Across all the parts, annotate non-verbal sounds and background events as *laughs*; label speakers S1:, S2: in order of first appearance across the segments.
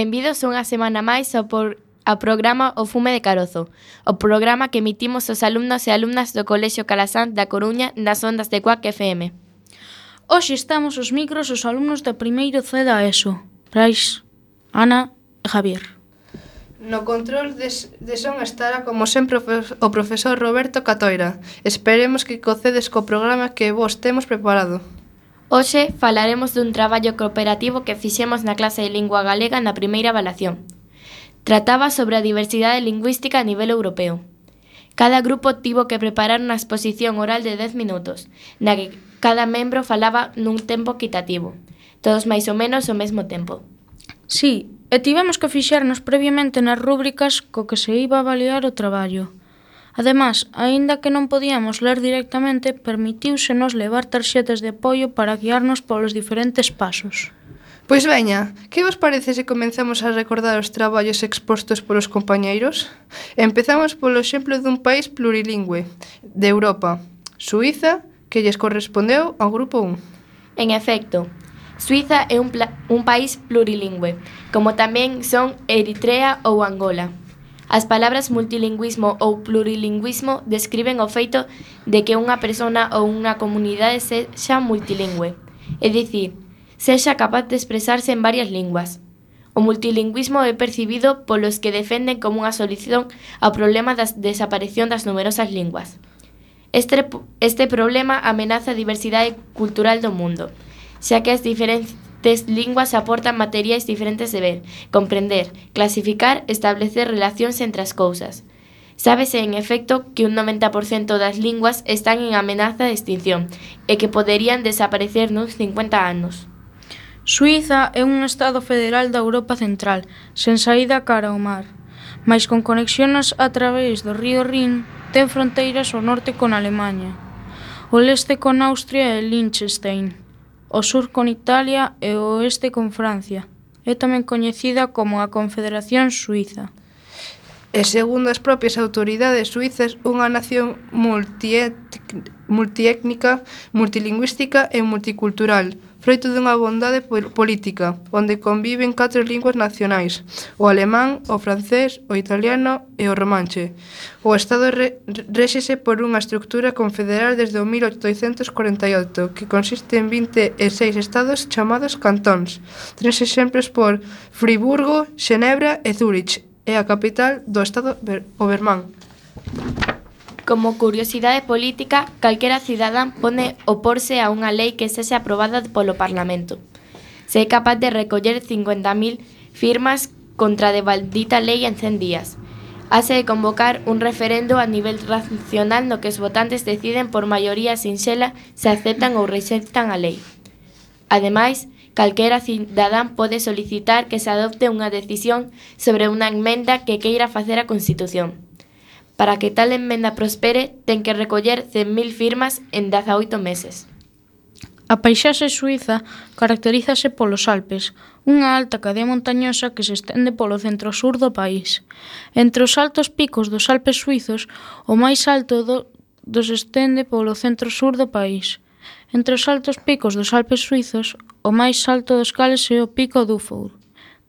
S1: Benvidos unha semana máis ao, por, ao programa O Fume de Carozo, o programa que emitimos os alumnos e alumnas do Colexio Calasán da Coruña nas ondas de Cuac FM.
S2: Hoxe estamos os micros os alumnos da primeiro C da ESO, Brais, Ana e Javier.
S3: No control de, de son estará, como sempre, o profesor Roberto Catoira. Esperemos que cocedes co programa que vos temos preparado.
S1: Hoxe falaremos dun traballo cooperativo que fixemos na clase de lingua galega na primeira avaliación. Trataba sobre a diversidade lingüística a nivel europeo. Cada grupo tivo que preparar unha exposición oral de 10 minutos, na que cada membro falaba nun tempo equitativo, todos máis ou menos ao mesmo tempo.
S2: Sí, e tivemos que fixarnos previamente nas rúbricas co que se iba a avaliar o traballo. Ademais, aínda que non podíamos ler directamente, permitíusenos levar tarxetas de apoio para guiarnos polos diferentes pasos.
S3: Pois veña, que vos parece se comenzamos a recordar os traballos expostos polos compañeiros? Empezamos polo exemplo dun país plurilingüe, de Europa, Suiza, que lles correspondeu ao grupo 1.
S1: En efecto, Suiza é un, un país plurilingüe, como tamén son Eritrea ou Angola. As palabras multilingüismo ou plurilingüismo describen o feito de que unha persona ou unha comunidade sexa multilingüe, é dicir, sexa capaz de expresarse en varias linguas. O multilingüismo é percibido polos que defenden como unha solución ao problema da desaparición das numerosas linguas. Este, este problema amenaza a diversidade cultural do mundo, xa que as diferencias tes linguas aportan materiais diferentes de ver, comprender, clasificar, establecer relacións entre as cousas. Sábese, en efecto, que un 90% das linguas están en amenaza de extinción e que poderían desaparecer nuns 50 anos.
S2: Suiza é un estado federal da Europa Central, sen saída cara ao mar, mais con conexións a través do río Rin, ten fronteiras ao norte con Alemanha, o leste con Austria e Liechtenstein o sur con Italia e o oeste con Francia. É tamén coñecida como a Confederación Suiza.
S3: E segundo as propias autoridades suizas, unha nación multiétnica, multilingüística e multicultural, froito dunha bondade política, onde conviven catro linguas nacionais, o alemán, o francés, o italiano e o romanche. O Estado re réxese por unha estructura confederal desde o 1848, que consiste en 26 estados chamados cantóns, tres exemplos por Friburgo, Xenebra e Zurich, e a capital do Estado, o
S1: Como curiosidade política, calquera cidadán pode oporse a unha lei que sese aprobada polo Parlamento. Se é capaz de recoller 50.000 firmas contra de maldita lei en 100 días. Hase de convocar un referendo a nivel nacional no que os votantes deciden por maioría sinxela se aceptan ou rexeitan a lei. Ademais, calquera cidadán pode solicitar que se adopte unha decisión sobre unha enmenda que queira facer a Constitución. Para que tal emenda prospere, ten que recoller 100.000 firmas en 18 meses.
S2: A paisaxe suiza caracterízase polos Alpes, unha alta cadea montañosa que se estende polo centro-sur do país. Entre os altos picos dos Alpes suizos, o máis alto do, dos estende polo centro-sur do país. Entre os altos picos dos Alpes suizos, o máis alto dos cales é o pico Dufour,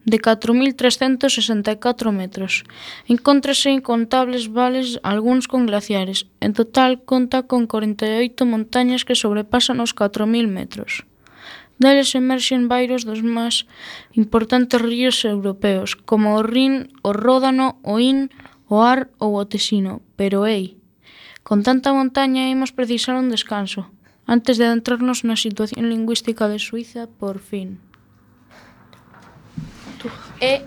S2: de 4.364 metros. Encóntrase incontables vales, algúns con glaciares. En total conta con 48 montañas que sobrepasan os 4.000 metros. Deles emerxen vairos dos máis importantes ríos europeos, como o Rin, o Ródano, o Inn, o Ar ou o Tesino. Pero ei, con tanta montaña imos precisar un descanso, antes de adentrarnos na situación lingüística de Suiza por fin. E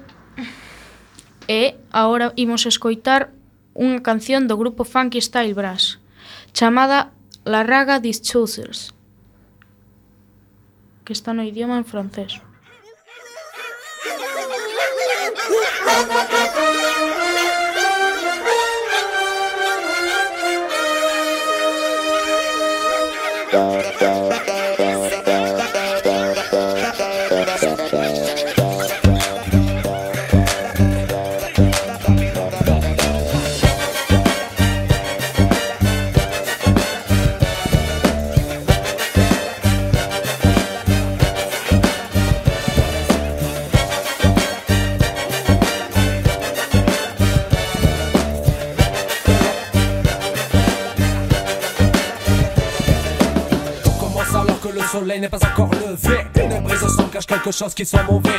S2: e agora imos escoitar unha canción do grupo Funky Style Brass chamada La Raga des Choosers que está no idioma en francés. *laughs*
S4: soleil n'est pas encore levé. Une brise sans cache quelque chose qui soit mauvais.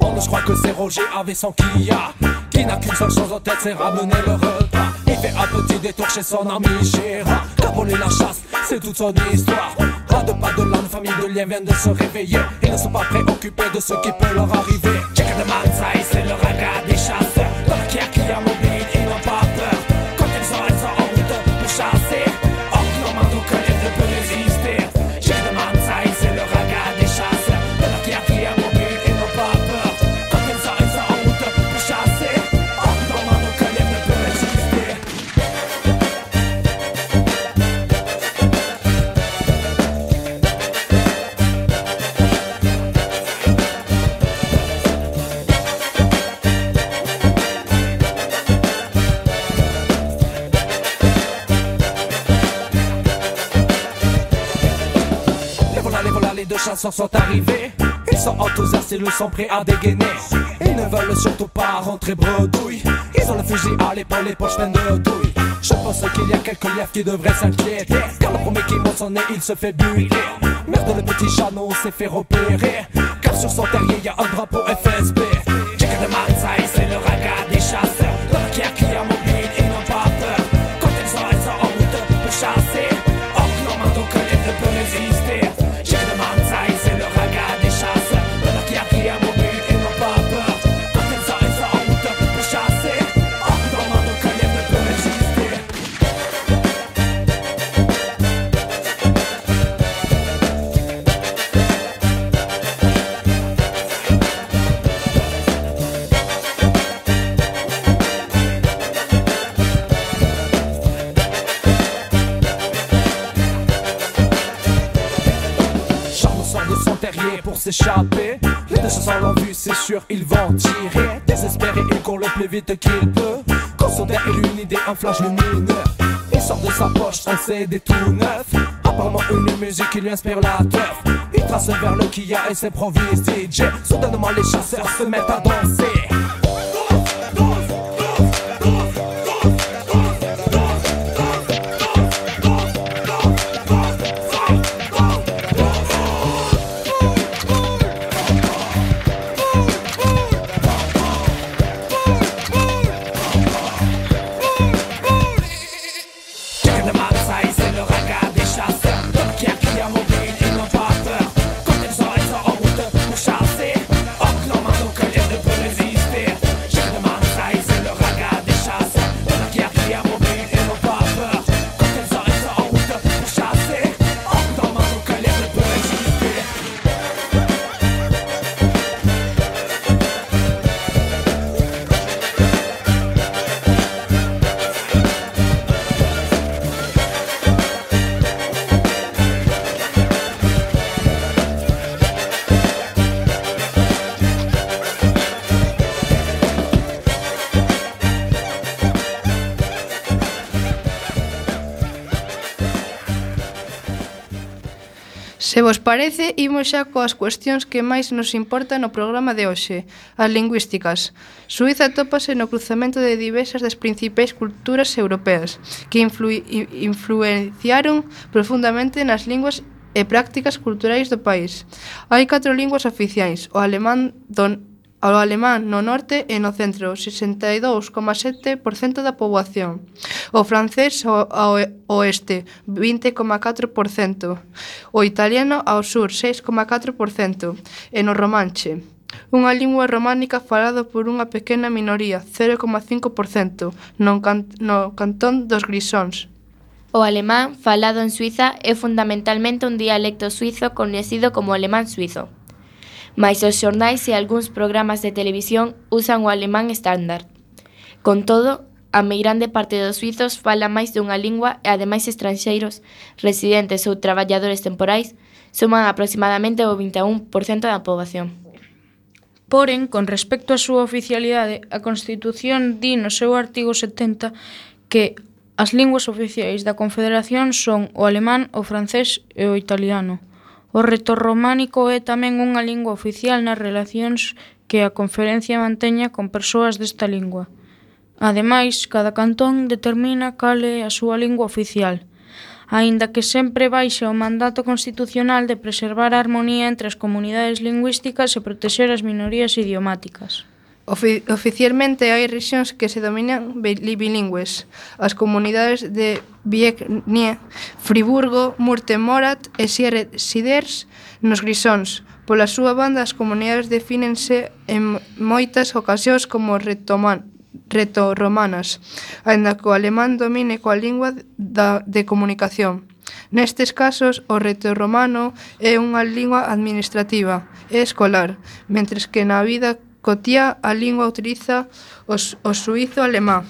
S4: On ne croit que c'est Roger avec son Kia. Qui n'a qu'une seule chose en tête, c'est ramener le repas. Il fait un petit détour chez son ami Gérard. Capoler la chasse, c'est toute son histoire. Pas de pas de l'âne, famille de lien viennent de se réveiller. Ils ne sont pas préoccupés de ce qui peut leur arriver. Check the c'est le regard des chasseurs. Dans qui a mobile, chasseurs sont arrivés. Ils sont enthousiastes, ils sont prêts à dégainer. Ils ne veulent surtout pas rentrer bredouille. Ils ont le fusil à l'épaule, les poches pleines de douilles. Je pense qu'il y a quelques lièvres qui devraient s'inquiéter. Car le premier qui monte son nez, il se fait buter. Merde, le petit Chano s'est fait repérer. Car sur son terrier, y a un drapeau FSB. Pour s'échapper. Les deux chasseurs l'ont vu, c'est sûr, ils vont tirer. Désespéré, il court le plus vite qu'il peut. Quand son derrière une idée, un flash lumineux. Il sort de sa poche un CD tout neuf. Apparemment une musique qui lui inspire la teuf. Il trace vers le Kia et s'improvise DJ. Soudainement, les chasseurs se mettent à danser.
S3: Se vos parece, imos xa coas cuestións que máis nos importan no programa de hoxe, as lingüísticas. Suiza atópase no cruzamento de diversas das principais culturas europeas, que influ influenciaron profundamente nas linguas e prácticas culturais do país. Hai catro linguas oficiais, o alemán don Ao alemán no norte e no centro, 62,7% da poboación. O francés ao oeste, 20,4%. O italiano ao sur, 6,4%. E no romanche, unha lingua románica falada por unha pequena minoría, 0,5%, no, can no cantón dos Grisóns.
S1: O alemán, falado en Suiza, é fundamentalmente un dialecto suizo coñecido como alemán suizo mais os xornais e algúns programas de televisión usan o alemán estándar. Con todo, a meirande parte dos suizos fala máis dunha lingua e ademais estranxeiros, residentes ou traballadores temporais suman aproximadamente o 21% da poboación.
S2: Porén, con respecto á súa oficialidade, a Constitución di no seu artigo 70 que as linguas oficiais da Confederación son o alemán, o francés e o italiano. O retorrománico é tamén unha lingua oficial nas relacións que a Conferencia manteña con persoas desta lingua. Ademais, cada cantón determina cal é a súa lingua oficial, aínda que sempre baixa o mandato constitucional de preservar a armonía entre as comunidades lingüísticas e protexer as minorías idiomáticas.
S3: Ofi oficialmente hai rexións que se dominan bilingües. As comunidades de Viegnie, Friburgo, Murtemorat e Sierre Siders nos Grisóns. Pola súa banda, as comunidades defínense en moitas ocasións como retoman, retoromanas, aínda que o alemán domine coa lingua da, de comunicación. Nestes casos, o retorromano é unha lingua administrativa e escolar, mentres que na vida Cotía a lingua utiliza os, o suizo alemán.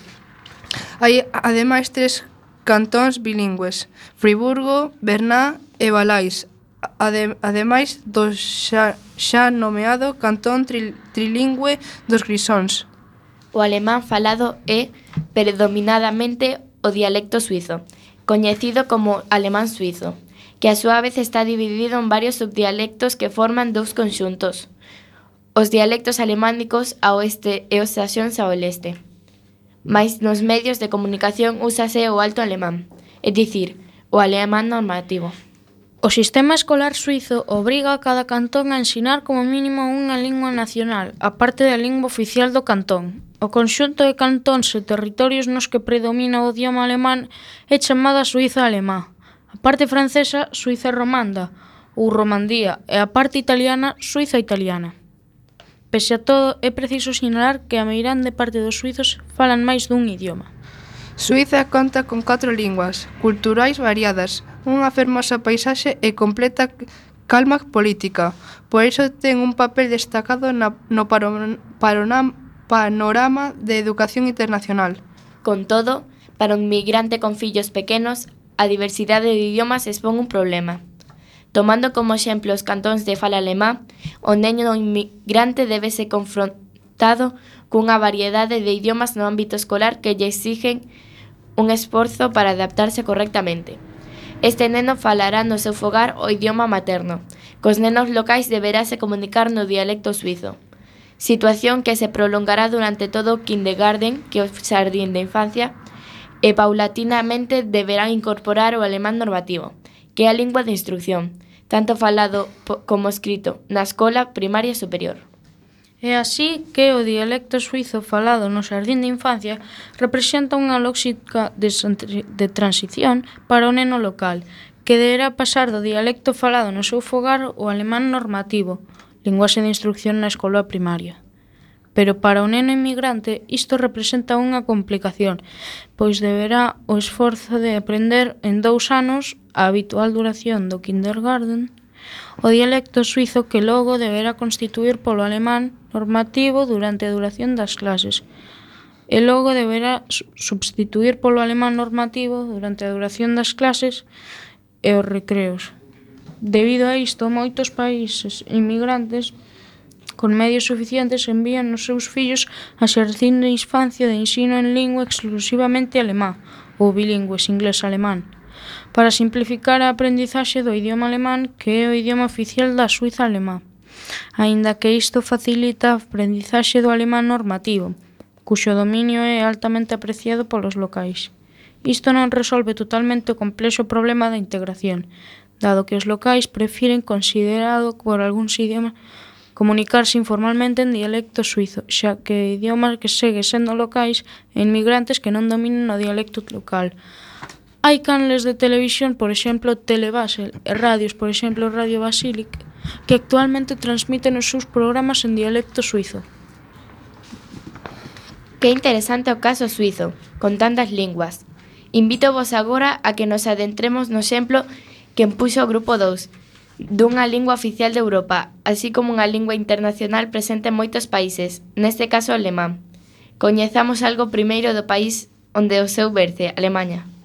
S3: Hai ademais tres cantóns bilingües, Friburgo, Berná e Valais, ade, ademais do xa, xa nomeado cantón tri, trilingüe dos Grisóns.
S1: O alemán falado é predominadamente o dialecto suizo, coñecido como alemán suizo, que a súa vez está dividido en varios subdialectos que forman dous conxuntos. Os dialectos alemánicos ao oeste e os saxóns ao leste. Mais nos medios de comunicación úsase o alto alemán, é dicir, o alemán normativo.
S2: O sistema escolar suizo obriga a cada cantón a ensinar como mínimo unha lingua nacional, aparte da lingua oficial do cantón. O conxunto de cantóns e territorios nos que predomina o idioma alemán é chamada Suiza alemá, a parte francesa Suiza romanda ou Romandía e a parte italiana Suiza italiana. Pese a todo, é preciso sinalar que a meirande parte dos suizos falan máis dun idioma.
S3: Suiza conta con catro linguas, culturais variadas, unha fermosa paisaxe e completa calma política. Por iso ten un papel destacado na, no paron, paronam, panorama de educación internacional.
S1: Con todo, para un migrante con fillos pequenos, a diversidade de idiomas expón un problema tomando como exemplo os cantóns de fala alemá, neño do inmigrante debe ser confrontado cunha variedade de idiomas no ámbito escolar que lle exigen un esforzo para adaptarse correctamente. Este neno falará no seu fogar o idioma materno. Cos nenos locais deberase comunicar no dialecto suizo. Situación que se prolongará durante todo o kindergarten, que é o xardín de infancia, e paulatinamente deberán incorporar o alemán normativo, que é a lingua de instrucción, tanto falado como escrito, na escola primaria superior.
S2: É así que o dialecto suizo falado no xardín de infancia representa unha lógica de transición para o neno local, que deberá pasar do dialecto falado no seu fogar ao alemán normativo, linguaxe de instrucción na escola primaria. Pero para o neno inmigrante isto representa unha complicación, pois deberá o esforzo de aprender en dous anos a habitual duración do kindergarten, o dialecto suizo que logo deberá constituir polo alemán normativo durante a duración das clases, e logo deberá substituir polo alemán normativo durante a duración das clases e os recreos. Debido a isto, moitos países inmigrantes con medios suficientes envían os seus fillos a xercín de infancia de ensino en lingua exclusivamente alemá ou bilingües inglés-alemán, para simplificar a aprendizaxe do idioma alemán que é o idioma oficial da Suiza alemá, aínda que isto facilita a aprendizaxe do alemán normativo, cuxo dominio é altamente apreciado polos locais. Isto non resolve totalmente o complexo problema da integración, dado que os locais prefiren considerado por algúns idiomas comunicarse informalmente en dialecto suizo, xa que idiomas que segue sendo locais e inmigrantes que non dominen o dialecto local, hai canles de televisión, por exemplo, Telebasel, e radios, por exemplo, Radio Basilic, que actualmente transmiten os seus programas en dialecto suizo.
S1: Que interesante o caso suizo, con tantas linguas. Invito vos agora a que nos adentremos no exemplo que empuxo o Grupo 2, dunha lingua oficial de Europa, así como unha lingua internacional presente en moitos países, neste caso o alemán. Coñezamos algo primeiro do país onde o seu berce, Alemanha.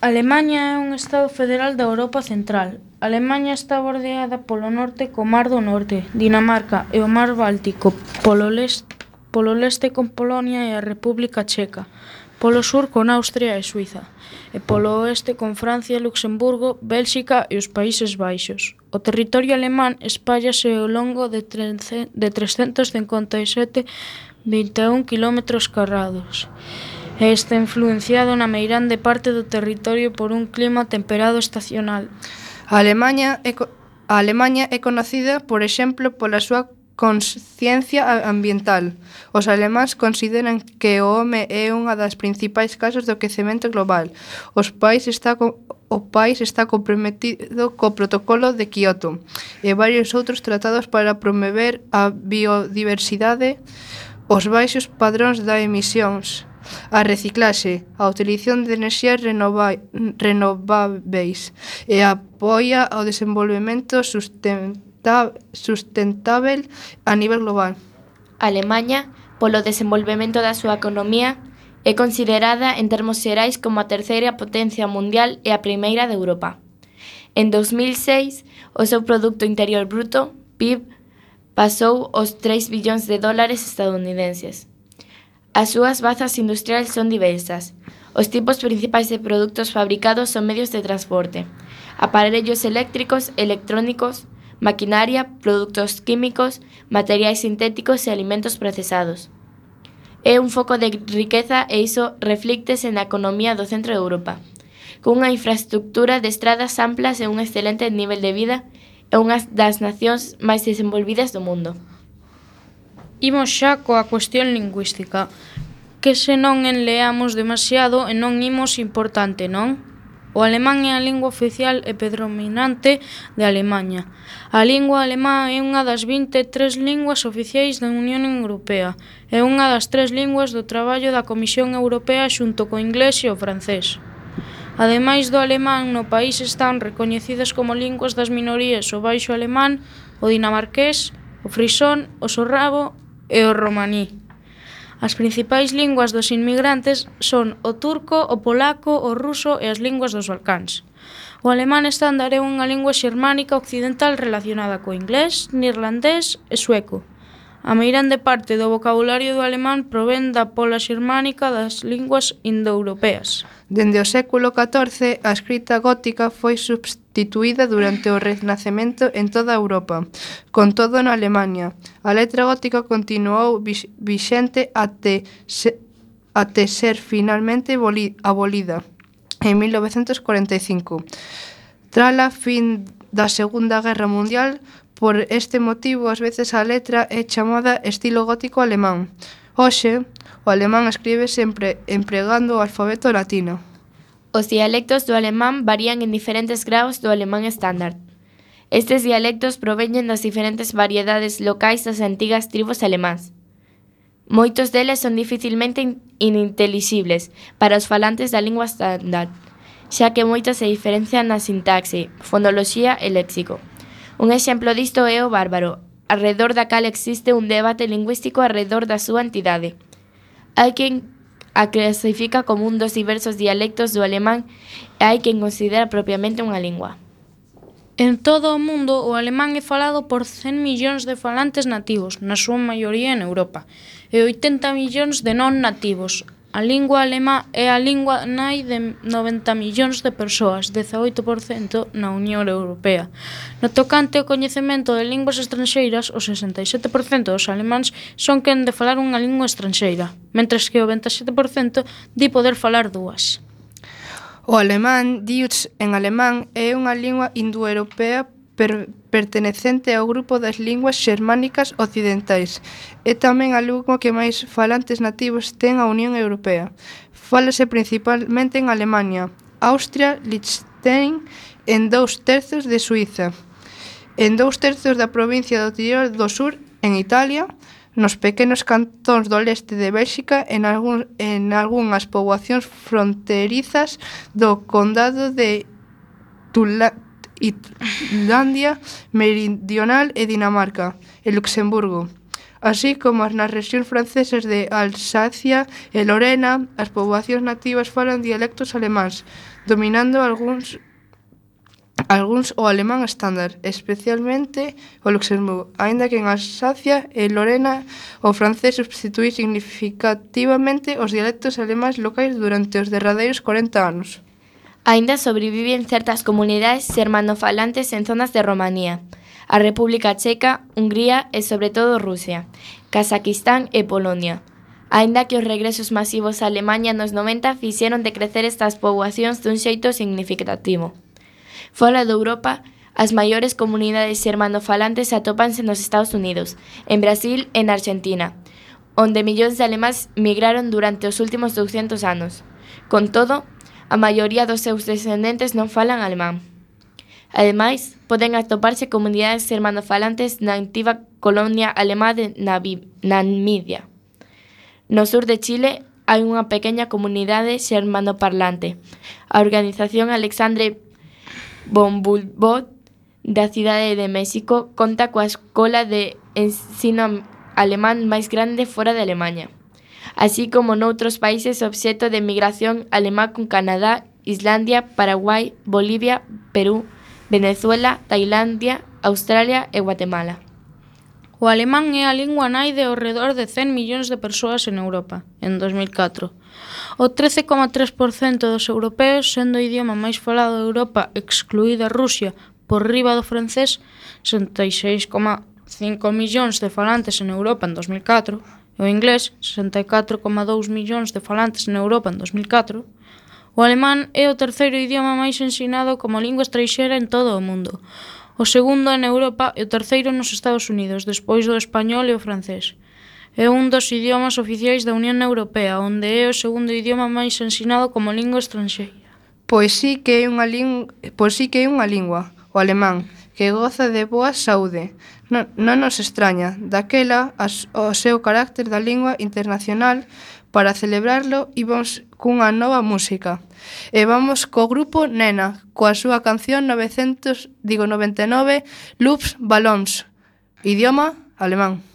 S2: Alemaña é un Estado federal da Europa Central. Alemaña está bordeada polo norte co Mar do Norte, Dinamarca e o Mar Báltico, polo leste, polo leste con Polonia e a República Checa, polo sur con Austria e Suiza, e polo oeste con Francia, Luxemburgo, Bélxica e os Países Baixos. O territorio alemán espállase ao longo de, de 357,21 km carrados e está influenciado na meirande parte do territorio por un clima temperado estacional.
S3: A Alemanha é, a Alemanha é conocida, por exemplo, pola súa consciencia ambiental. Os alemáns consideran que o home é unha das principais causas do quecemento global. Os pais está o país está comprometido co protocolo de Kioto e varios outros tratados para promover a biodiversidade, os baixos padróns da emisións a reciclaxe, a utilización de enerxías renováveis e apoia ao desenvolvemento sustentável a nivel global.
S1: Alemanha, polo desenvolvemento da súa economía, é considerada en termos xerais como a terceira potencia mundial e a primeira de Europa. En 2006, o seu produto interior bruto, PIB, pasou os 3 billóns de dólares estadounidenses. As súas bazas industriais son diversas. Os tipos principais de produtos fabricados son medios de transporte, aparellos eléctricos, electrónicos, maquinaria, produtos químicos, materiais sintéticos e alimentos procesados. É un foco de riqueza e iso reflíctese na economía do centro de Europa, cunha infraestructura de estradas amplas e un excelente nivel de vida é unha das nacións máis desenvolvidas do mundo.
S2: Imos xa coa cuestión lingüística, que se non enleamos demasiado e non imos importante, non? O alemán é a lingua oficial e predominante de Alemaña. A lingua alemá é unha das 23 linguas oficiais da Unión Europea. e unha das tres linguas do traballo da Comisión Europea xunto co inglés e o francés. Ademais do alemán, no país están recoñecidas como linguas das minorías o baixo alemán, o dinamarqués, o frisón, o sorrabo e o romaní. As principais linguas dos inmigrantes son o turco, o polaco, o ruso e as linguas dos Balcáns. O alemán estándar é unha lingua xermánica occidental relacionada co inglés, neerlandés e sueco. A meirande parte do vocabulario do alemán provén da pola xermánica das linguas indoeuropeas.
S3: Dende o século XIV, a escrita gótica foi substituída substituída durante o Renacemento en toda Europa, con todo na Alemania. A letra gótica continuou vixente até, se, até ser finalmente abolida en 1945. Tras a fin da Segunda Guerra Mundial, por este motivo ás veces a letra é chamada estilo gótico alemán. Hoxe, o alemán escribe sempre empregando o alfabeto latino.
S1: Os dialectos do alemán varían en diferentes graos do alemán estándar. Estes dialectos proveñen das diferentes variedades locais das antigas tribos alemás. Moitos deles son dificilmente in inintelixibles para os falantes da lingua estándar, xa que moitas se diferencian na sintaxe, fonoloxía e léxico. Un exemplo disto é o bárbaro, arredor da cal existe un debate lingüístico arredor da súa entidade. Hai quen a clasifica como un dos diversos dialectos do alemán e hai quen considera propiamente unha lingua.
S2: En todo o mundo, o alemán é falado por 100 millóns de falantes nativos, na súa maioría en Europa, e 80 millóns de non nativos, A lingua alemá é a lingua nai de 90 millóns de persoas, 18% na Unión Europea. No tocante ao coñecemento de linguas estranxeiras, o 67% dos alemáns son quen de falar unha lingua estranxeira, mentres que o 27% di poder falar dúas.
S3: O alemán, Deutsch en alemán, é unha lingua indoeuropea per, pertenecente ao grupo das linguas xermánicas occidentais. É tamén a lingua que máis falantes nativos ten a Unión Europea. Fálase principalmente en Alemania, Austria, Liechtenstein en dous terzos de Suiza. En dous terzos da provincia do Tirol do Sur, en Italia, nos pequenos cantóns do leste de Bélxica en, algún, en algunhas poboacións fronterizas do condado de Tula Islandia Meridional e Dinamarca e Luxemburgo, así como as nas rexións francesas de Alsacia e Lorena, as poboacións nativas falan dialectos alemáns, dominando algúns algúns o alemán estándar, especialmente o luxemburgo, aínda que en Alsacia e Lorena o francés substituí significativamente os dialectos alemáns locais durante os derradeiros 40 anos.
S1: Aínda sobreviven certas comunidades xermanofalantes en zonas de Romanía, a República Checa, Hungría e sobre todo Rusia, Kazakistán e Polonia. Aínda que os regresos masivos a Alemanha nos 90 fixeron decrecer estas poboacións dun xeito significativo. Fora de Europa, as maiores comunidades sermanofalantes atópanse nos Estados Unidos, en Brasil e na Argentina, onde millóns de alemáns migraron durante os últimos 200 anos. Con todo, A maioría dos seus descendentes non falan alemán. Ademais, poden atoparse comunidades hermanofalantes na antiga colonia alemá de Namibia. No sur de Chile hai unha pequena comunidade xermanoparlante. A organización Alexandre Bombulbot da Cidade de México conta coa escola de ensino alemán máis grande fora de Alemania así como noutros países obxeto de migración alemá con Canadá, Islandia, Paraguai, Bolivia, Perú, Venezuela, Tailandia, Australia e Guatemala.
S2: O alemán é a lingua nai de ao redor de 100 millóns de persoas en Europa, en 2004. O 13,3% dos europeos, sendo o idioma máis falado de Europa excluída Rusia por riba do francés, 66,5 millóns de falantes en Europa en 2004, O inglés, 64,2 millóns de falantes en Europa en 2004, O alemán é o terceiro idioma máis ensinado como lingua estranxeira en todo o mundo. O segundo en Europa e o terceiro nos Estados Unidos, despois do español e o francés. É un dos idiomas oficiais da Unión Europea, onde é o segundo idioma máis ensinado como lingua estranxeira.
S3: Pois sí que é unha, lingua, pois sí que é unha lingua, o alemán, que goza de boa saúde, Non, non nos extraña, daquela as, o seu carácter da lingua internacional para celebrarlo íbamos cunha nova música. E vamos co grupo Nena, coa súa canción 900, digo 99, Loops Balons, idioma alemán.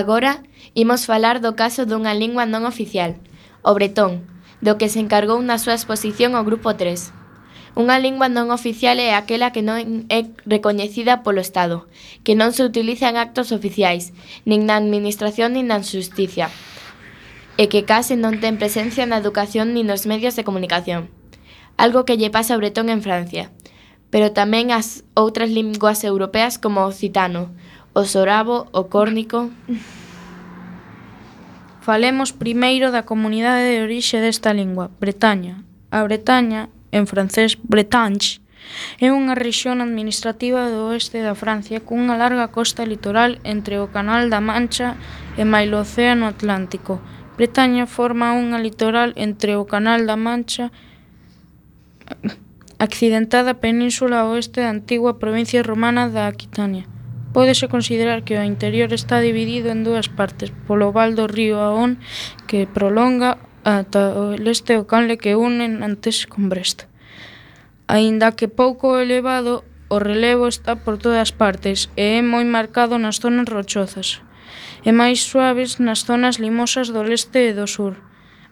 S1: Agora imos falar do caso dunha lingua non oficial, o bretón, do que se encargou na súa exposición o Grupo 3. Unha lingua non oficial é aquela que non é recoñecida polo Estado, que non se utiliza en actos oficiais, nin na administración nin na justicia, e que case non ten presencia na educación nin nos medios de comunicación. Algo que lle pasa ao bretón en Francia, pero tamén as outras linguas europeas como o citano, o sorabo, o córnico...
S2: Falemos primeiro da comunidade de orixe desta lingua, Bretaña. A Bretaña, en francés Bretagne, é unha rexión administrativa do oeste da Francia cunha larga costa litoral entre o Canal da Mancha e mailo Océano Atlántico. Bretaña forma unha litoral entre o Canal da Mancha accidentada península oeste da antigua provincia romana da Aquitania. Pódese considerar que o interior está dividido en dúas partes polo val do río Aón que prolonga ata o leste o canle que unen antes con Brest. Aínda que pouco elevado, o relevo está por todas partes e é moi marcado nas zonas rochosas e máis suaves nas zonas limosas do leste e do sur.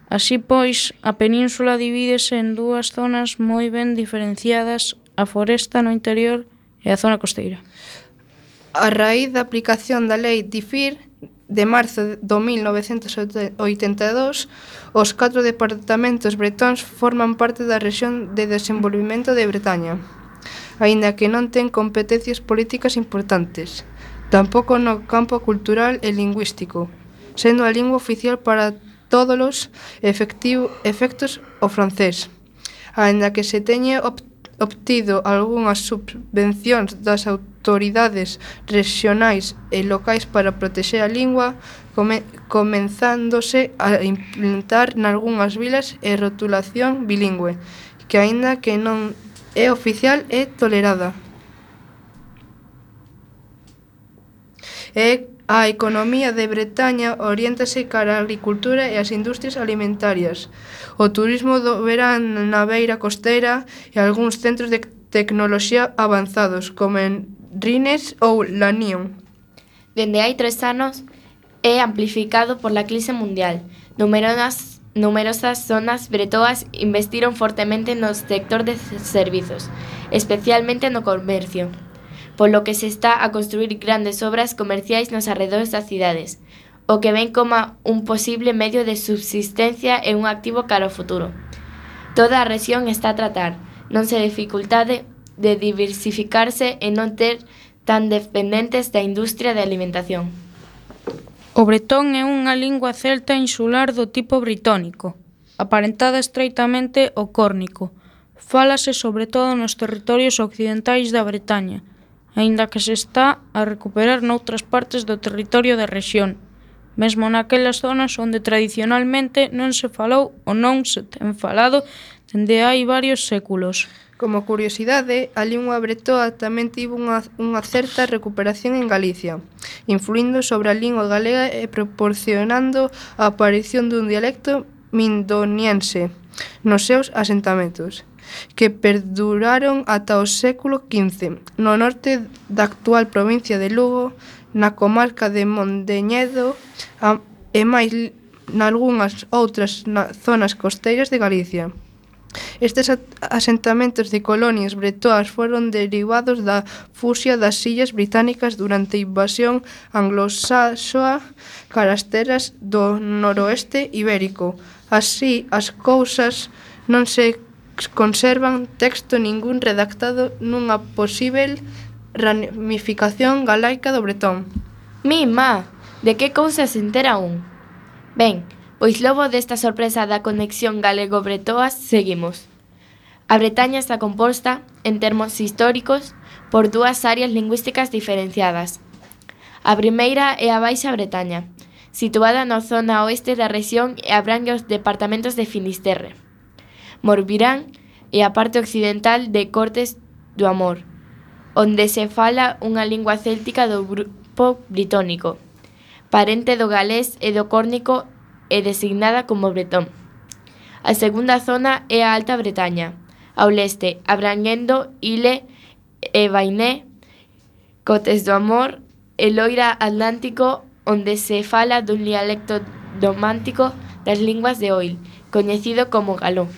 S2: Así pois, a península divídese en dúas zonas moi ben diferenciadas, a foresta no interior e a zona costeira.
S3: A raíz da aplicación da Lei DIFIR de marzo do 1982, os catro departamentos bretóns forman parte da rexión de desenvolvimento de Bretaña, aínda que non ten competencias políticas importantes, tampouco no campo cultural e lingüístico, sendo a lingua oficial para todos os efectivo, efectos o francés, aínda que se teñe obtido algunhas subvencións das autoridades autoridades rexionais e locais para protexer a lingua, come, comenzándose a implantar nalgúnas vilas e rotulación bilingüe, que aínda que non é oficial é tolerada. É a economía de Bretaña oriéntase cara a agricultura e as industrias alimentarias, o turismo do verán na beira costeira e algúns centros de tecnoloxía avanzados, como en Rines ou Lanium.
S1: Dende hai tres anos é amplificado por la crise mundial. Numerosas, numerosas zonas bretoas investiron fortemente no sector de servizos, especialmente no comercio, polo que se está a construir grandes obras comerciais nos arredores das cidades, o que ven como un posible medio de subsistencia e un activo cara ao futuro. Toda a rexión está a tratar, non se dificultade de diversificarse e non ter tan dependentes da industria de alimentación.
S2: O bretón é unha lingua celta insular do tipo britónico, aparentada estreitamente ao córnico. Fálase sobre todo nos territorios occidentais da Bretaña, aínda que se está a recuperar noutras partes do territorio da rexión, mesmo naquelas zonas onde tradicionalmente non se falou ou non se ten falado dende hai varios séculos.
S3: Como curiosidade, ali unha bretoa tamén tivo unha, unha certa recuperación en Galicia, influindo sobre a lingua galega e proporcionando a aparición dun dialecto mindoniense nos seus asentamentos, que perduraron ata o século XV, no norte da actual provincia de Lugo, na comarca de Mondeñedo a, e máis nalgúnas outras na, zonas costeiras de Galicia. Estes asentamentos de colonias bretoas foron derivados da fusia das illas británicas durante a invasión anglosaxoa cara terras do noroeste ibérico. Así, as cousas non se conservan texto ningún redactado nunha posível ramificación galaica do bretón.
S1: Mi, ma, de que cousa se entera un? Ben, Pois logo desta sorpresa da conexión galego-bretoa seguimos. A Bretaña está composta, en termos históricos, por dúas áreas lingüísticas diferenciadas. A primeira é a Baixa Bretaña, situada na zona oeste da región e abrangue os departamentos de Finisterre, Morbirán e a parte occidental de Cortes do Amor, onde se fala unha lingua céltica do grupo britónico, parente do galés e do córnico e designada como Bretón. A segunda zona é a Alta Bretaña, ao leste, abranguendo Ile e Bainé, Cotes do Amor e Loira Atlántico, onde se fala dun dialecto domántico das linguas de Oil, coñecido como galó.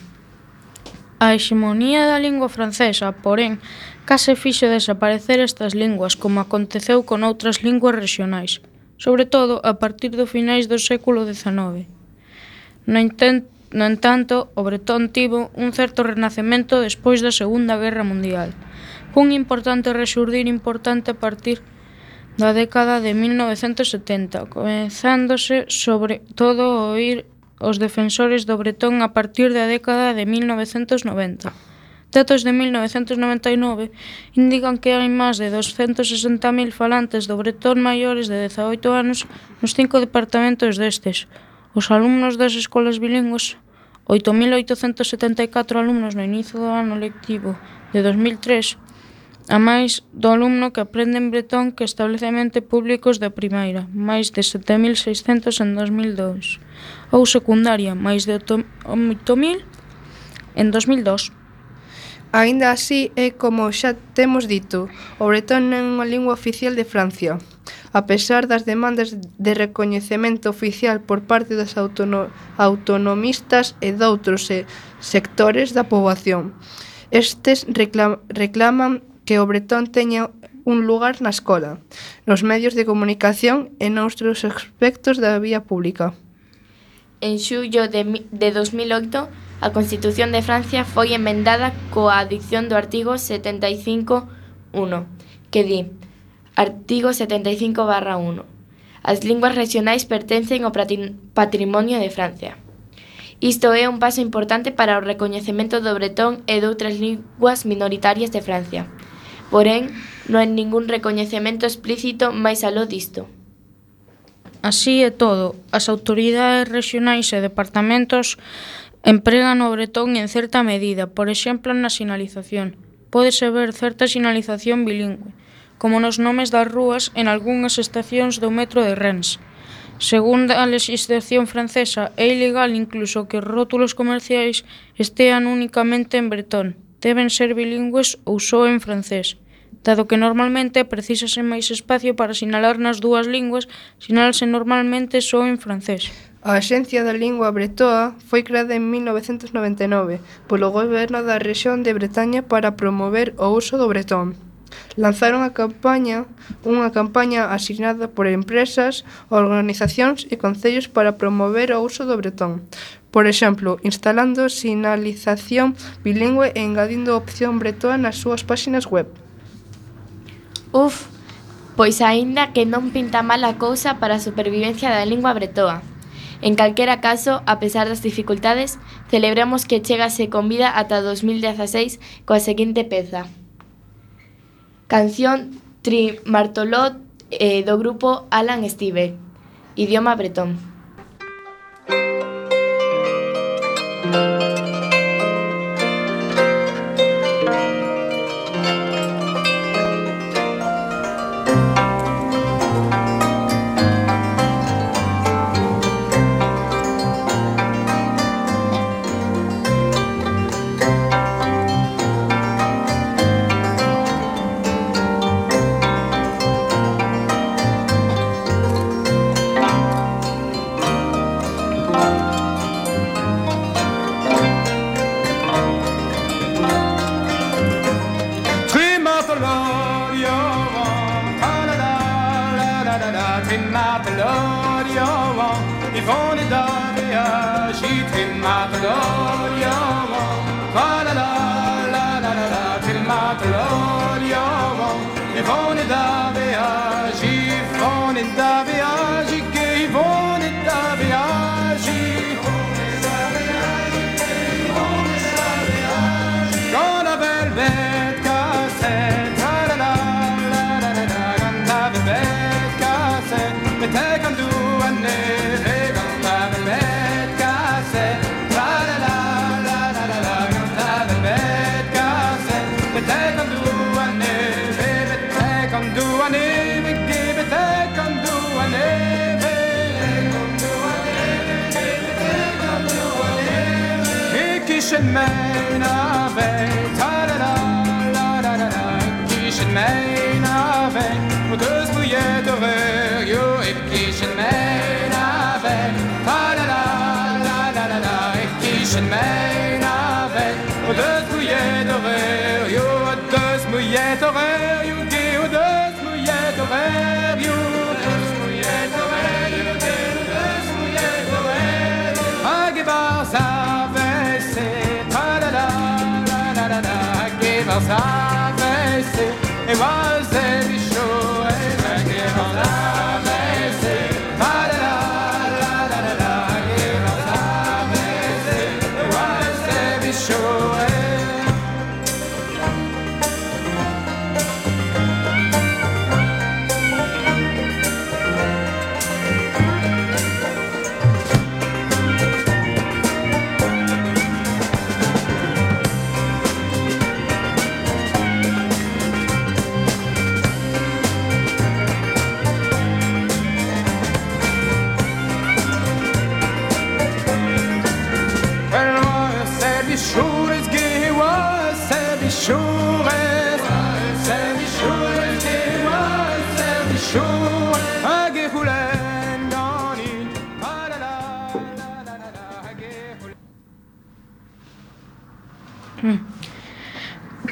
S2: A hexemonía da lingua francesa, porén, case fixo desaparecer estas linguas, como aconteceu con outras linguas regionais sobre todo a partir do finais do século XIX. No, intent, no entanto, o bretón tivo un certo renacemento despois da Segunda Guerra Mundial, cun importante resurdir importante a partir da década de 1970, comenzándose sobre todo a oír os defensores do bretón a partir da década de 1990. Datos de 1999 indican que hai máis de 260.000 falantes do bretón maiores de 18 anos nos cinco departamentos destes. Os alumnos das escolas bilingües, 8.874 alumnos no inicio do ano lectivo de 2003, a máis do alumno que aprende en bretón que establecemento públicos da primeira, máis de 7.600 en 2002, ou secundaria, máis de 8.000 en 2002.
S3: Aínda así, e como xa temos dito, o bretón non é unha lingua oficial de Francia. A pesar das demandas de recoñecemento oficial por parte das autono autonomistas e doutros sectores da poboación, estes reclam reclaman que o bretón teña un lugar na escola, nos medios de comunicación e noutros aspectos da vía pública.
S1: En xullo de, de 2008, A Constitución de Francia foi emendada coa adición do artigo 75.1, que di Artigo 75-1 As linguas regionais pertencen ao patrimonio de Francia. Isto é un paso importante para o recoñecemento do bretón e doutras linguas minoritarias de Francia. Porén, non hai ningún recoñecemento explícito máis aló disto.
S2: Así é todo, as autoridades regionais e departamentos Empregan o bretón en certa medida, por exemplo na sinalización. Pódese ver certa sinalización bilingüe, como nos nomes das rúas en algunhas estacións do metro de Rennes. Segundo a legislación francesa, é ilegal incluso que os rótulos comerciais estean únicamente en bretón. Deben ser bilingües ou só en francés dado que normalmente precisase máis espacio para sinalar nas dúas linguas, sinalase normalmente só en francés.
S3: A Axencia da Lingua Bretoa foi creada en 1999 polo Goberno da Rexión de Bretaña para promover o uso do bretón. Lanzaron a campaña, unha campaña asignada por empresas, organizacións e concellos para promover o uso do bretón. Por exemplo, instalando sinalización bilingüe e engadindo opción bretoa nas súas páxinas web.
S1: Uf, pois aínda que non pinta mal a cousa para a supervivencia da lingua bretoa. En calquera caso, a pesar das dificultades, celebramos que chegase con vida ata 2016 coa seguinte peza. Canción Trimartolot eh, do grupo Alan Steve, idioma bretón.
S5: Música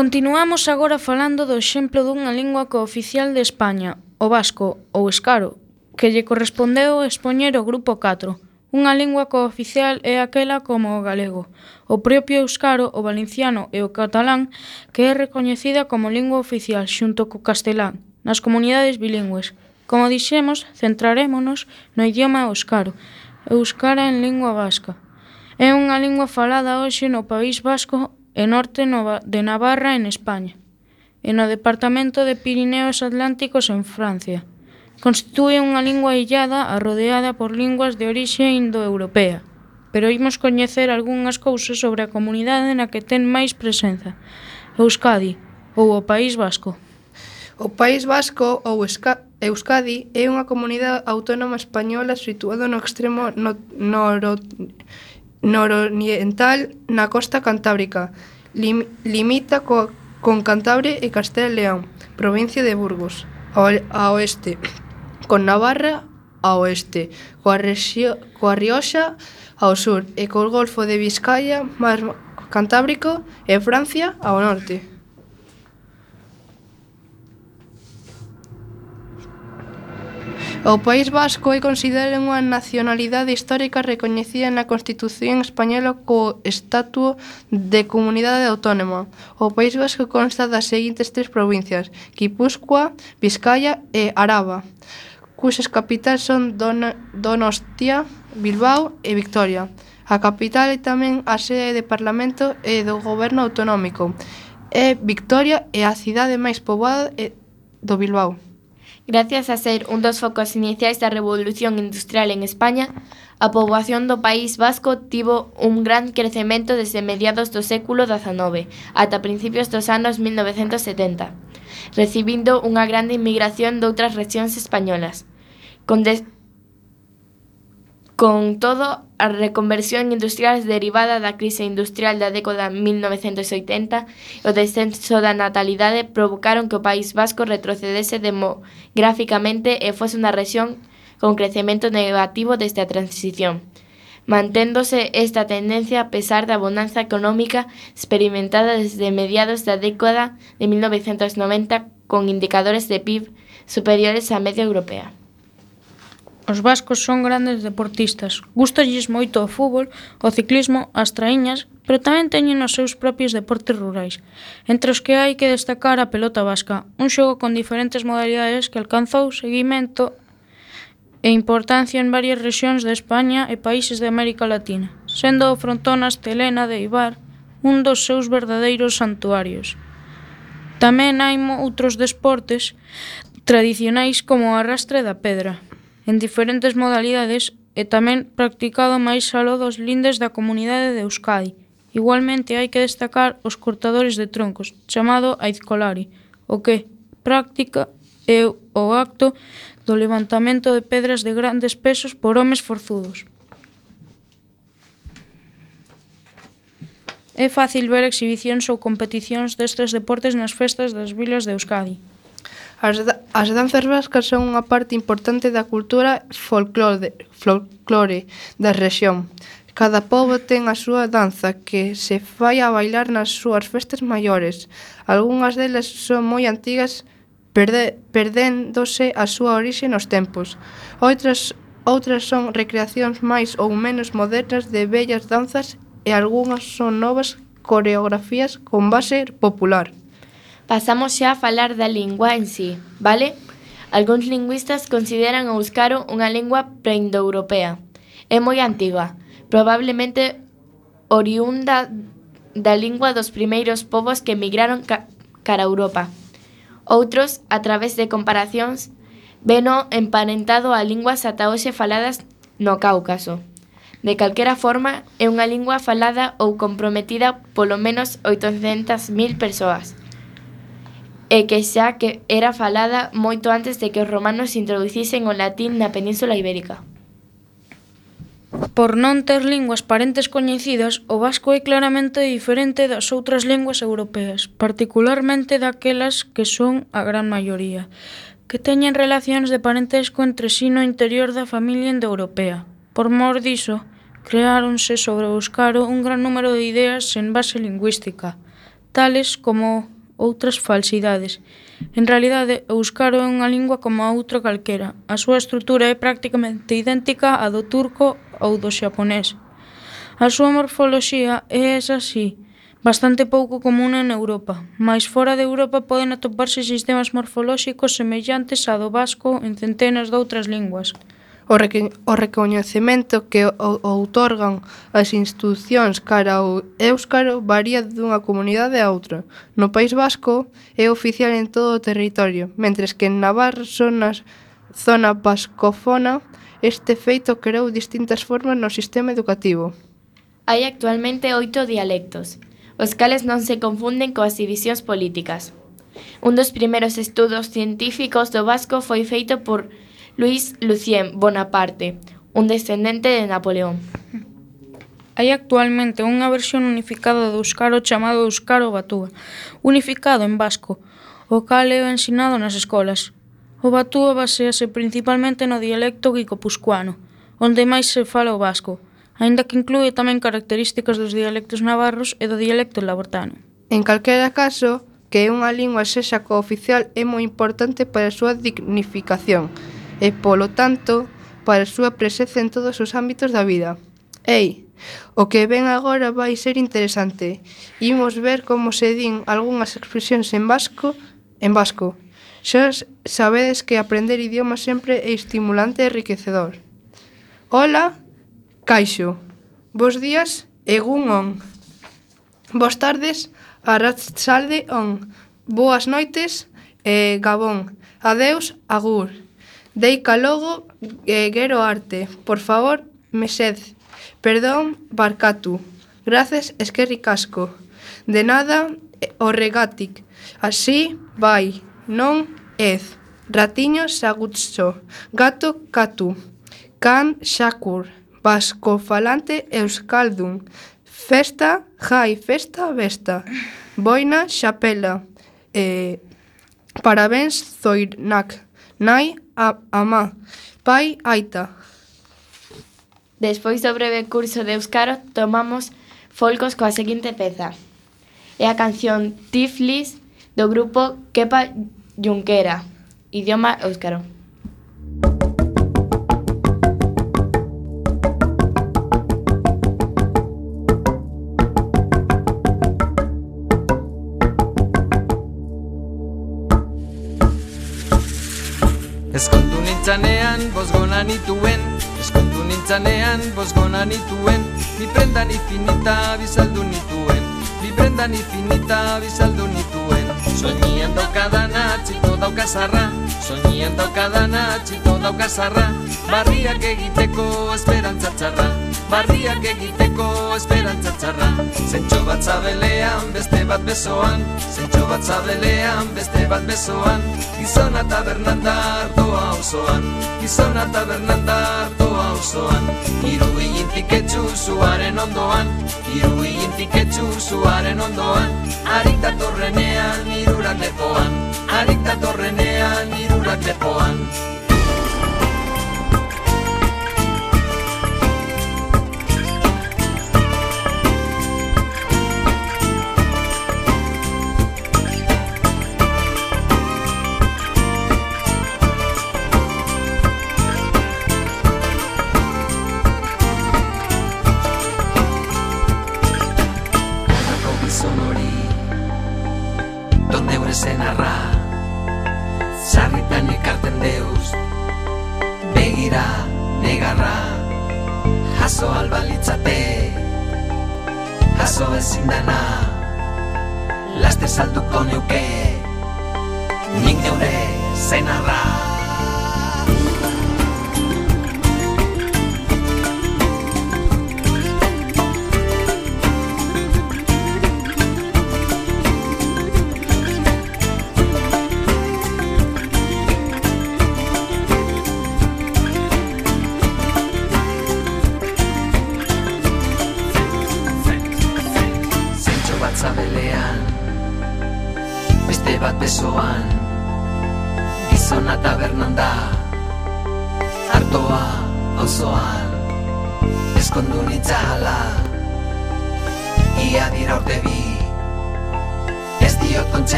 S2: Continuamos agora falando do exemplo dunha lingua cooficial de España, o vasco ou escaro, que lle correspondeu expoñer o grupo 4. Unha lingua cooficial é aquela como o galego, o propio euskaro, o valenciano e o catalán, que é recoñecida como lingua oficial xunto co castelán nas comunidades bilingües. Como dixemos, centrarémonos no idioma euskaro, euskara en lingua vasca. É unha lingua falada hoxe no País Vasco e norte de Navarra en España e no departamento de Pirineos Atlánticos en Francia. Constitúe unha lingua illada arrodeada por linguas de orixe indoeuropea, pero imos coñecer algunhas cousas sobre a comunidade na que ten máis presenza, Euskadi ou o País Vasco.
S3: O País Vasco ou Esca Euskadi é unha comunidade autónoma española situada no extremo no, noro, nororiental na costa cantábrica. Lim, limita co, con Cantabria e Castela e León, provincia de Burgos, ao, ao oeste, con Navarra ao oeste, coa, rexio, coa Rioxa ao sur e co Golfo de Vizcaya, mar Cantábrico e Francia ao norte. O País Vasco é considerado unha nacionalidade histórica recoñecida na Constitución española co estatuto de comunidade autónoma. O País Vasco consta das seguintes tres provincias, Guipúzcoa, Vizcaya e Araba, cuxas capitais son Don Donostia, Bilbao e Victoria. A capital é tamén a sede de Parlamento e do Goberno Autonómico. É Victoria e a cidade máis poboada do Bilbao.
S1: Gracias a ser un dos focos iniciais da Revolución Industrial en España, a poboación do País Vasco tivo un gran crecemento desde mediados do século XIX ata principios dos anos 1970, recibindo unha grande inmigración doutras regións españolas. Con Con todo, a reconversión industrial derivada da crise industrial da década 1980 e o descenso da natalidade provocaron que o País Vasco retrocedese demográficamente e fose unha rexión con crecemento negativo desta transición, manténdose esta tendencia a pesar da bonanza económica experimentada desde mediados da década de 1990 con indicadores de PIB superiores á media europea.
S2: Os vascos son grandes deportistas. Gústalles moito o fútbol, o ciclismo, as traíñas, pero tamén teñen os seus propios deportes rurais, entre os que hai que destacar a pelota vasca, un xogo con diferentes modalidades que alcanzou seguimento e importancia en varias rexións de España e países de América Latina, sendo o frontón astelena de Ibar un dos seus verdadeiros santuarios. Tamén hai outros desportes tradicionais como o arrastre da pedra en diferentes modalidades e tamén practicado máis aló dos lindes da comunidade de Euskadi. Igualmente hai que destacar os cortadores de troncos, chamado aizcolari, o que práctica é o acto do levantamento de pedras de grandes pesos por homes forzudos. É fácil ver exhibicións ou competicións destes deportes nas festas das vilas de Euskadi.
S3: As, as danzas vascas son unha parte importante da cultura folclore, folclore da rexión. Cada pobo ten a súa danza que se fai a bailar nas súas festas maiores. Algúnas delas son moi antigas perde, perdéndose a súa orixe nos tempos. Outras outras son recreacións máis ou menos modernas de bellas danzas e algunhas son novas coreografías con base popular.
S1: Pasamos xa a falar da lingua en sí, vale? Algúns lingüistas consideran o euskaro unha lingua preindoeuropea. É moi antiga, probablemente oriunda da lingua dos primeiros povos que emigraron ca cara a Europa. Outros, a través de comparacións, veno emparentado a linguas ata hoxe faladas no Cáucaso. De calquera forma, é unha lingua falada ou comprometida polo menos 800.000 persoas e que xa que era falada moito antes de que os romanos introducisen o latín na Península Ibérica.
S2: Por non ter linguas parentes coñecidas, o vasco é claramente diferente das outras linguas europeas, particularmente daquelas que son a gran maioría, que teñen relacións de parentesco entre si sí no interior da familia indoeuropea. Por mor diso, creáronse sobre o buscaro un gran número de ideas en base lingüística, tales como outras falsidades. En realidade, o euskaro é unha lingua como a outra calquera. A súa estrutura é prácticamente idéntica á do turco ou do xaponés. A súa morfoloxía é esa sí, bastante pouco común en Europa, mas fora de Europa poden atoparse sistemas morfolóxicos semellantes á do vasco en centenas de outras linguas
S3: o, reque, o recoñecemento que o, outorgan as institucións cara ao Éuscaro varía dunha comunidade a outra. No País Vasco é oficial en todo o territorio, mentres que en Navarra zonas zona vascofona este feito creou distintas formas no sistema educativo.
S1: Hai actualmente oito dialectos, os cales non se confunden coas divisións políticas. Un dos primeiros estudos científicos do vasco foi feito por Luis Lucien Bonaparte, un descendente de Napoleón.
S2: Hai actualmente unha versión unificada do Euskaro chamado Euskaro Batúa, unificado en vasco, o cal é ensinado nas escolas. O Batúa basease principalmente no dialecto guicopuscuano, onde máis se fala o vasco, aínda que inclúe tamén características dos dialectos navarros e do dialecto labortano.
S3: En calquera caso, que unha lingua sexa cooficial é moi importante para a súa dignificación, e, polo tanto, para a súa presenza en todos os ámbitos da vida. Ei, o que ven agora vai ser interesante. Imos ver como se din algunhas expresións en vasco, en vasco. Xa sabedes que aprender idiomas sempre é estimulante e enriquecedor. Ola, caixo. Bos días, egun on. Bos tardes, arratsalde on. Boas noites, e gabón. Adeus, agur. Deica logo eh, e gero arte. Por favor, mesed. Perdón, barcatu. Gracias, esquerri casco. De nada, eh, o regatic. Así, vai. Non, ez. Ratiño sagutso. Gato, catu. Can, xakur. Vasco falante, euskaldun. Festa, jai, festa, besta. Boina, xapela. Eh, parabéns, zoirnac. Nai, a, ama, Pai, aita.
S1: Despois do breve curso de Euskaro, tomamos folcos coa seguinte peza. É a canción Tiflis do grupo Kepa Junquera, idioma euskaro.
S6: Eskontu nintzanean, bosgona nituen Eskontu nintzanean, bosgona nituen Ni prenda ni finita, bizaldu nituen. Ni prenda ni finita, bizaldu nituen. Soñian daukadana, txito daukazarra Soñian daukadana, txito daukazarra Barriak egiteko esperantza txarra Barriak egiteko esperantza txarra. Zentxo bat zabelean, beste bat besoan. Zentxo bat zabelean, beste bat besoan. Gizona eta Bernandar doa osoan. Gizona eta Bernandar doa osoan. Iru hilintik etxu zuaren ondoan. Iru hilintik etxu zuaren ondoan. Arik datorrenean irurak lepoan. Arik datorrenean irurak lepoan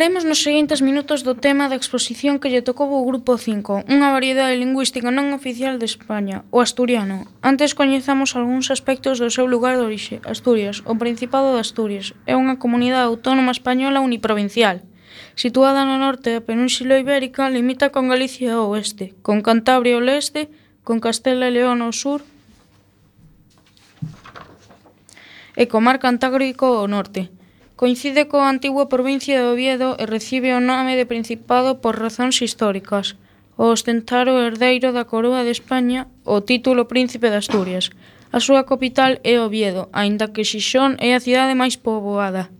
S2: Falaremos nos seguintes minutos do tema da exposición que lle tocou o Grupo 5, unha variedade lingüística non oficial de España, o asturiano. Antes coñezamos algúns aspectos do seu lugar de orixe, Asturias, o Principado de Asturias. É unha comunidade autónoma española uniprovincial. Situada no norte da Península Ibérica, limita con Galicia ao oeste, con Cantabria ao leste, con Castela e León ao sur, e co Mar Cantábrico ao norte. Coincide coa antigua provincia de Oviedo e recibe o nome de Principado por razóns históricas. O ostentar o herdeiro da Coroa de España o título Príncipe de Asturias. A súa capital é Oviedo, aínda que Xixón é a cidade máis poboada.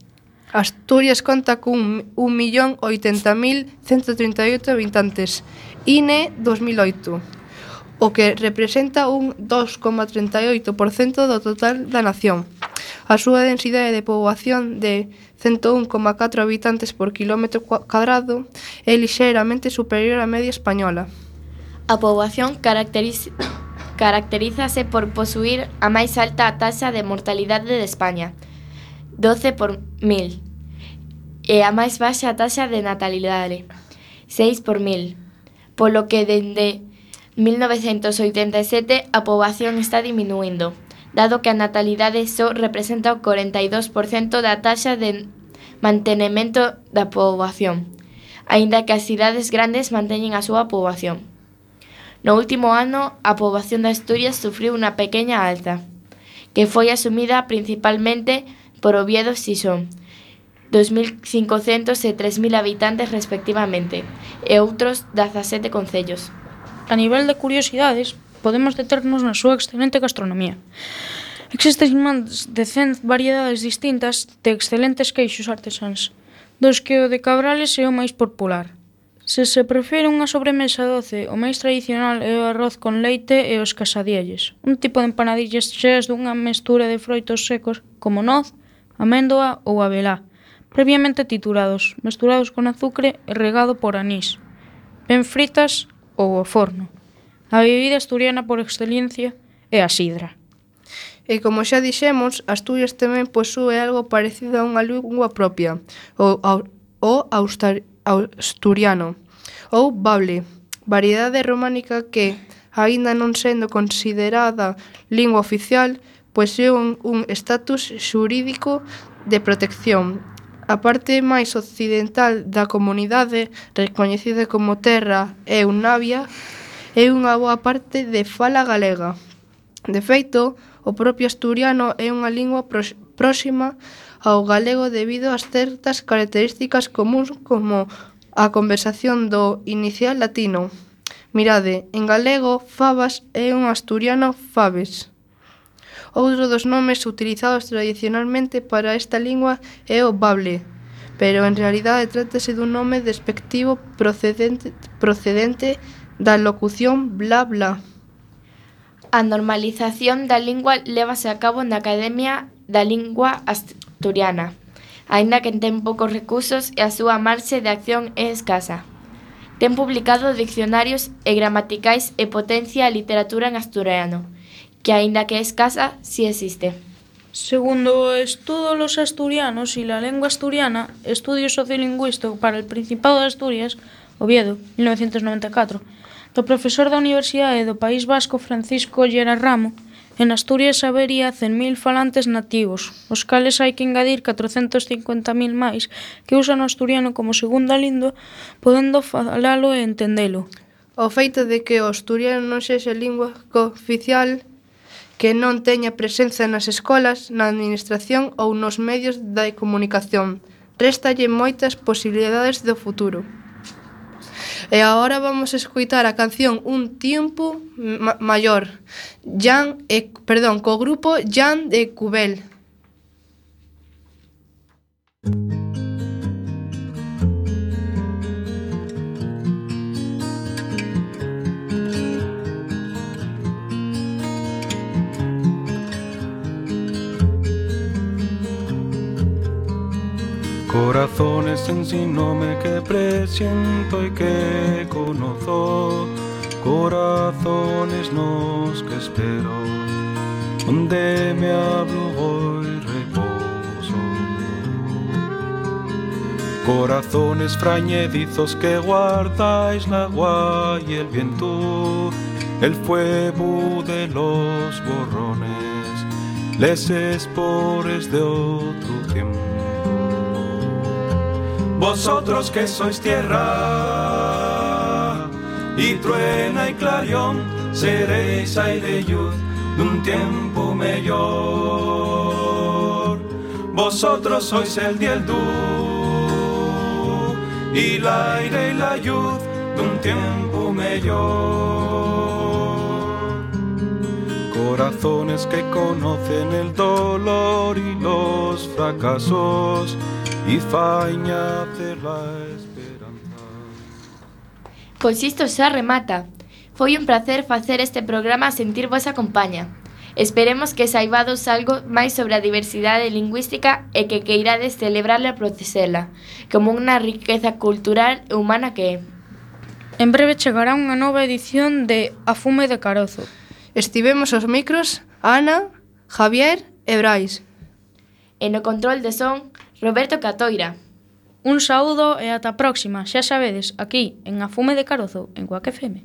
S3: Asturias conta cun 1.080.138 habitantes. INE 2008 o que representa un 2,38% do total da nación. A súa densidade de poboación de 101,4 habitantes por kilómetro cadrado é lixeiramente superior á media española.
S1: A poboación caracterízase por posuir a máis alta taxa de mortalidade de España, 12 por mil, e a máis baixa taxa de natalidade, 6 por mil, polo que dende 1987 a poboación está diminuindo, dado que a natalidade só representa o 42% da taxa de mantenemento da poboación, aínda que as cidades grandes manteñen a súa poboación. No último ano, a poboación de Asturias sufriu unha pequena alta, que foi asumida principalmente por Oviedo e Sison, 2.500 e 3.000 habitantes respectivamente, e outros 17 concellos
S2: a nivel de curiosidades, podemos deternos na súa excelente gastronomía. Existen máis de 100 variedades distintas de excelentes queixos artesáns, dos que o de Cabrales é o máis popular. Se se prefere unha sobremesa doce, o máis tradicional é o arroz con leite e os casadielles, un tipo de empanadillas cheas dunha mestura de froitos secos como noz, améndoa ou abelá, previamente titurados, mesturados con azucre e regado por anís. Ben fritas, ou o forno. A bebida asturiana por excelencia é a sidra.
S3: E como xa dixemos, Asturias tamén posúe algo parecido a unha lingua propia, o, o austar, asturiano, ou bable, variedade románica que, aínda non sendo considerada lingua oficial, pois é un, un estatus xurídico de protección A parte máis occidental da comunidade, recoñecida como Terra e Unavia, é unha boa parte de fala galega. De feito, o propio asturiano é unha lingua próxima ao galego debido ás certas características comuns como a conversación do inicial latino. Mirade, en galego, fabas é en asturiano, fabes. Outro dos nomes utilizados tradicionalmente para esta lingua é o bable, pero en realidade trátase dun nome despectivo procedente, procedente da locución bla bla.
S1: A normalización da lingua lévase a cabo na Academia da Lingua Asturiana, aínda que ten poucos recursos e a súa marxe de acción é escasa. Ten publicado diccionarios e gramaticais e potencia a literatura en asturiano, que aínda que é escasa, si existe.
S2: Segundo estudo los asturianos y la lengua asturiana, estudio sociolingüístico para el Principado de Asturias, Oviedo, 1994, do profesor da Universidade do País Vasco Francisco Llera Ramo, en Asturias habería 100.000 falantes nativos, os cales hai que engadir 450.000 máis que usan o asturiano como segunda lingua, podendo falalo e entendelo.
S3: O feito de que o asturiano non sexa lingua cooficial que non teña presenza nas escolas, na administración ou nos medios da comunicación. Réstalle moitas posibilidades do futuro. E agora vamos escuitar a canción Un tiempo ma maior, Jan e, perdón, co grupo Jan de Cubel.
S7: Corazones en sin nome que presiento y que conozco. Corazones nos que espero. Donde me hablo hoy reposo. Corazones frañedizos que guardáis la agua y el viento. El fuego de los borrones Les espores de otro vosotros que sois tierra y truena y clarión, seréis aire y luz de un tiempo mejor. Vosotros sois el día el du y el aire y la luz de un tiempo mejor. Corazones que conocen el dolor y los fracasos y faña terla esperanza.
S1: Pois isto xa remata. Foi un placer facer este programa sentir vosa compaña. Esperemos que saibados algo máis sobre a diversidade lingüística e que queirades celebrarla e procesela, como unha riqueza cultural e humana que é.
S2: En breve chegará unha nova edición de A Fume de Carozo.
S3: Estivemos os micros Ana, Javier e Brais.
S1: E no control de son, Roberto Catoira.
S2: Un saúdo e ata a próxima, xa sabedes, aquí, en A Fume de Carozo, en Coaque FM.